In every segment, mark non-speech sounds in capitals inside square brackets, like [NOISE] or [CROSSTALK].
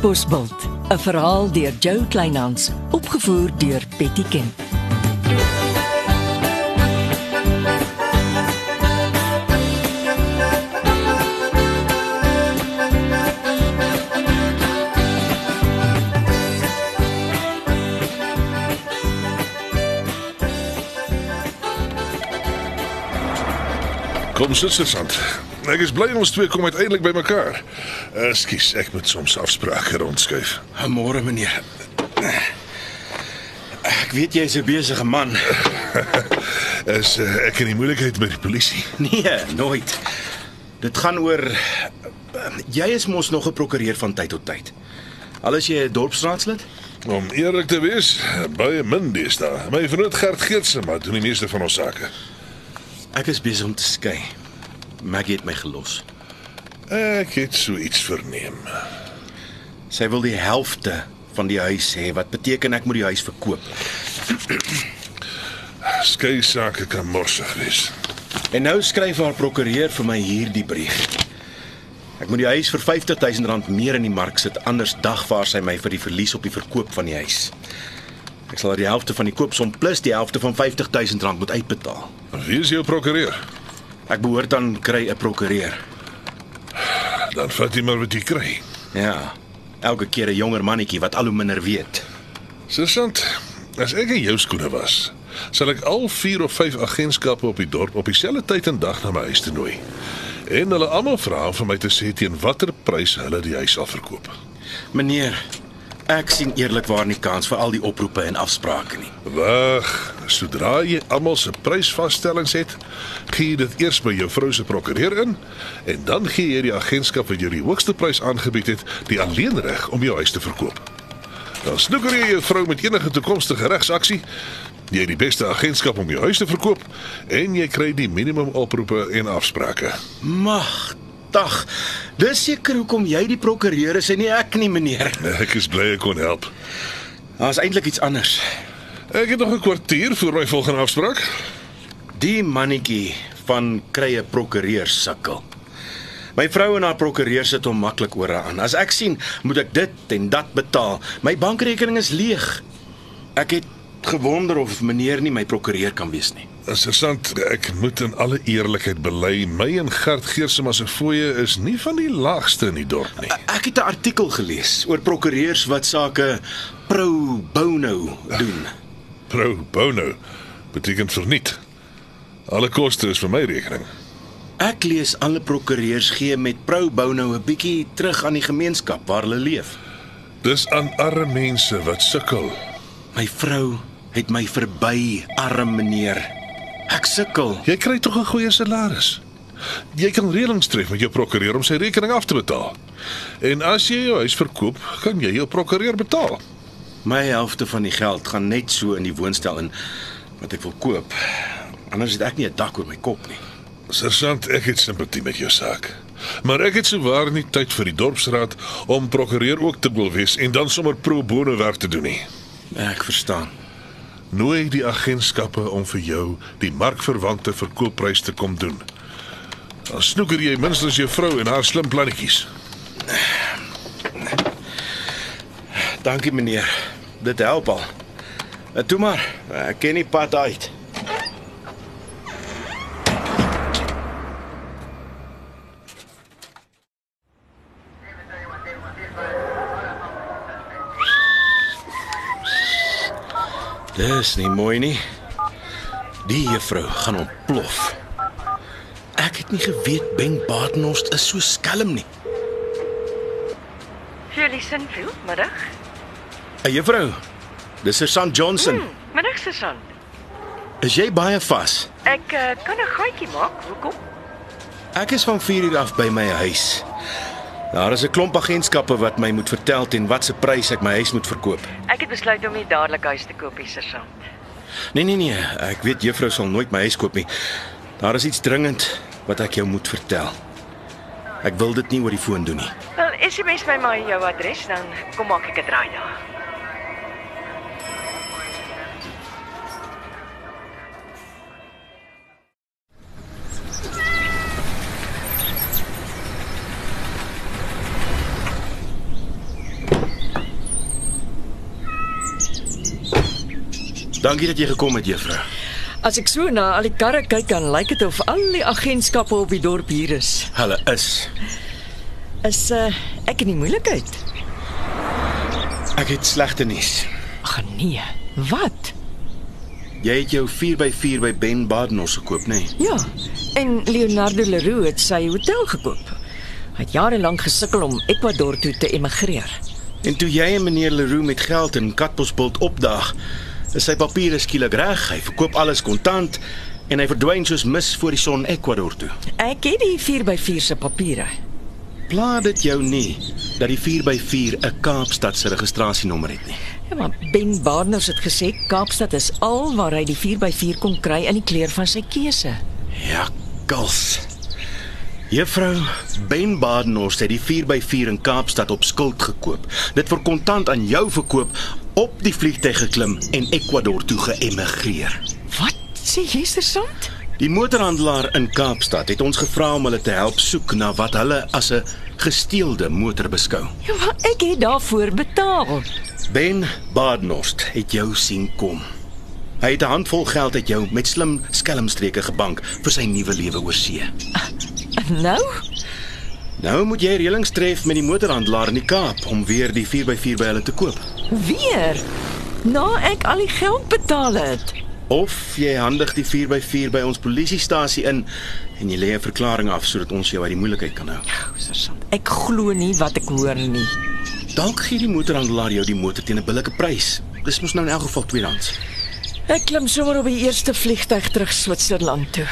Bosbult, 'n verhaal deur Jo Kleinhans, opgevoer deur Betty Kemp. Kom sit sergeant. Ek is bly ons twee kom uiteindelik by mekaar. Ekskuus, ek moet soms afsprake rondskuif. Môre meneer. Ek weet jy's 'n besige man. [LAUGHS] Is uh, ek in die moeilikheid met die polisie? Nee, nooit. Dit gaan oor jy is mos nog 'n prokureur van tyd tot tyd. Al is jy 'n dorpsraadslid? Om eerlik te wees, baie min deesdae. My vriend Gert Geertse maar doen die meeste van ons sake. Ek is besig om te skei. Maggie het my gelos. Ek het so iets verneem. Sy wil die helfte van die huis hê, wat beteken ek moet die huis verkoop. Skei sake kan morsig wees. En nou skryf haar prokureur vir my hierdie brief. Ek moet die huis vir R50000 rand meer in die mark sit, anders dagvaar sy my vir die verlies op die verkoop van die huis. Ek sal die helfte van die koopsom plus die helfte van R50000 rand moet uitbetaal. Wie is jou prokureur? Ek behoort dan kry 'n prokureur. Dan vat jy maar wat jy kry. Ja. Elke keer 'n jonger mannetjie wat al hoe minder weet. Sergeant, as ek in jou skoene was, sal ek al 4 of 5 agentskappe op die dorp op dieselfde tyd en dag na my huis toe nooi. En hulle almal vra vir my te sê teen watter prys hulle die huis sal verkoop. Meneer, ek sien eerlikwaar nie kans vir al die oproepe en afsprake nie. Wag, sodra jy almal se prysvasstellings het, gee jy dit eers by jou vrou se prokureur in en dan gee jy die agentskap wat jou die hoogste prys aangebied het, die alleenreg om jou huis te verkoop. Dan snoeker jy jou vrou met enige toekomstige regsaksie. Jy het die beste agentskap om jou huis te verkoop en jy kry die minimum oproepe en afsprake. Magtig. Dis seker hoekom jy die prokureur is en nie ek nie, meneer. Ek is bly ek kon help. Daar's eintlik iets anders. Ek het nog 'n kwartier voor my volgende afspraak. Die mannetjie van krye prokureur sukkel. My vrou en haar prokureur sit hom maklik oor aan. As ek sien, moet ek dit en dat betaal. My bankrekening is leeg. Ek het gewonder of meneer nie my prokureur kan wees nie. Interessant, ek moet in alle eerlikheid bely, my en Gert Geersema se fooie is nie van die laagste in die dorp nie. Ek het 'n artikel gelees oor prokureurs wat sake pro bono doen. Pro bono beteken verniet. Alle koste is vir my rekening. Ek lees alle prokureurs gee met pro bono 'n bietjie terug aan die gemeenskap waar hulle leef. Dis aan arme mense wat sukkel. My vrou het my verby, arm meneer. Ek sukkel. Jy kry tog 'n goeie salaris. Jy kan reëlings tref met jou prokureur om sy rekening af te betaal. En as jy jou huis verkoop, kan jy jou prokureur betaal. My helfte van die geld gaan net so in die woonstel in wat ek wil koop. Anders het ek nie 'n dak oor my kop nie. Sergeant, ek het simpatie met jou saak. Maar ek het souwaar nie tyd vir die dorpsraad om prokureur ook te wil wees en dan sommer pro bono werk te doen nie. Ek verstaan. Nooi die agentskappe om vir jou die markverwante verkoopprys te kom doen. Dan snoeker jy minstens jou vrou en haar slim plannetjies. Dankie meneer. Dit help al. En toe maar, ek ken nie pad uit. Dis nie mooi nie. Die juffrou gaan ontplof. Ek het nie geweet Ben Badenhorst is so skelm nie. Julie Sinfield, middag. 'n Juffrou. Dis Sergeant Johnson. Hmm, middag Susan. Is jy baie vas? Ek uh, kan 'n gaatjie maak. Hoekom? Ek is van 4 uur af by my huis. Daar is 'n klomp agentskappe wat my moet vertel teen watter prys ek my huis moet verkoop. Ek het besluit om nie dadelik huis te koop, Susan. Nee nee nee, ek weet juffrou sal nooit my huis koop nie. Daar is iets dringend wat ek jou moet vertel. Ek wil dit nie oor die foon doen nie. Wel, SMS my maar jou adres dan kom maak ek 'n draai daar. Dankie dat jy gekom het, juffrou. As ek so na al die karre kyk, dan lyk dit of al die agentskappe op die dorp hier is. Hulle is. Is uh, ek in die moeilikheid? Ek het slegte nuus. Ag nee. Wat? Jy het jou 4x4 by Ben Badenhorst gekoop, nê? Nee? Ja. En Leonardo Leroux het sy hotel gekoop. Hy het jare lank gesukkel om Ecuador toe te emigreer. En toe jy en meneer Leroux met geld in Katbosbult opdaag, sy papiere skielik reg. Hy verkoop alles kontant en hy verdwyn soos mis voor die son Ecuador toe. Ek het die 4x4 se papiere. Pla dit jou nie dat die 4x4 'n Kaapstad se registrasienommer het nie. Ja, maar Ben Barners het gesê Kaapstad is al waar hy die 4x4 kon kry in die kleur van sy keuse. Ja, kals. Juffrou Ben Badenhorst het die 4x4 in Kaapstad op skuld gekoop. Dit vir kontant aan jou verkoop, op die vliegtyg geklim en Ecuador toe geëmigreer. Wat sê jy, Sersant? Die motorhandelaar in Kaapstad het ons gevra om hulle te help soek na wat hulle as 'n gesteelde motor beskou. Ja, maar ek het daarvoor betaal. Ben Badenhorst het jou sien kom. Hy het 'n handvol geld uit jou met slim skelmstreke gebank vir sy nuwe lewe oor see. Nou? Nou moet jy reëlings tref met die motorhandelaar in die Kaap om weer die 4x4 by hulle te koop. Weer? Na ek al die geld betaal het. Of jy handig die 4x4 by ons polisiestasie in en jy lê 'n verklaring af sodat ons jou uit die moeilikheid kan hou. O, Sersant, ek glo nie wat ek hoor nie. Dalk gee die motorhandelaar jou die motor teen 'n billike prys. Dis mos nou in elk geval tweedehands. Ek klim sommer op die eerste vliegtyg terug Switserland toe.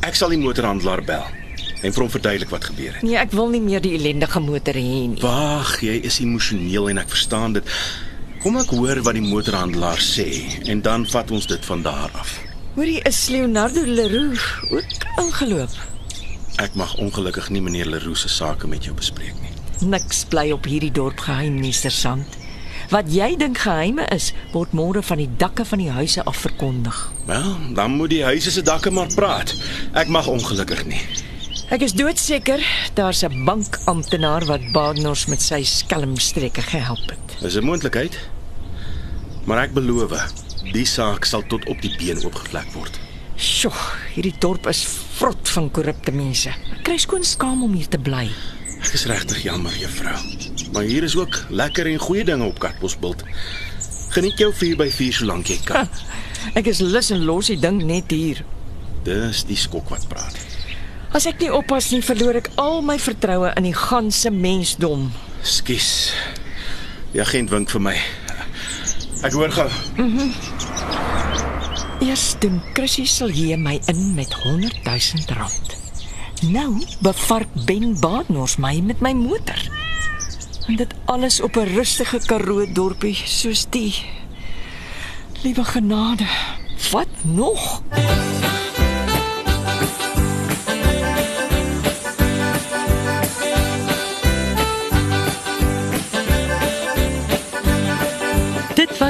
Ek sal die motorhandelaar bel en vir hom verduidelik wat gebeur het. Nee, ek wil nie meer die ellendige motor hê nie. Wag, jy is emosioneel en ek verstaan dit. Kom ek hoor wat die motorhandelaar sê en dan vat ons dit van daar af. Hoorie, is Leonardo Leroux ook ingeloop? Ek mag ongelukkig nie meneer Leroux se sake met jou bespreek nie. Niks bly op hierdie dorp geheim nie, Sersant. Wat jy dink geheime is, word môre van die dakke van die huise af verkondig. Wel, dan moet die huise se dakke maar praat. Ek mag ongelukkig nie. Ek is doodseker daar's 'n bankamptenaar wat Badenhorst met sy skelmstreke gehelp het. Dis 'n moontlikheid. Maar ek beloof, die saak sal tot op die been oopgevlek word. Sjoe, hierdie dorp is vrot van korrupte mense. Ek kry skoon skaam om hier te bly. Ek is regtig jammer, juffrou. Maar hier is ook lekker en goeie dinge op Katbosbult. Geniet jou 4x4 solank jy kan. Ek is lus en los die ding net hier. Dis die skok wat praat. As ek nie oppas nie, verloor ek al my vertroue in die ganse mensdom. Skus. Die agent wink vir my. Ek hoor gou. Eers doen Chrissy sal hier my in met 100 000 rand. Nou bevark Ben Badenhorst my met my motor. En dit alles op 'n rustige Karoo dorpie soos die. Liewe genade, wat nog?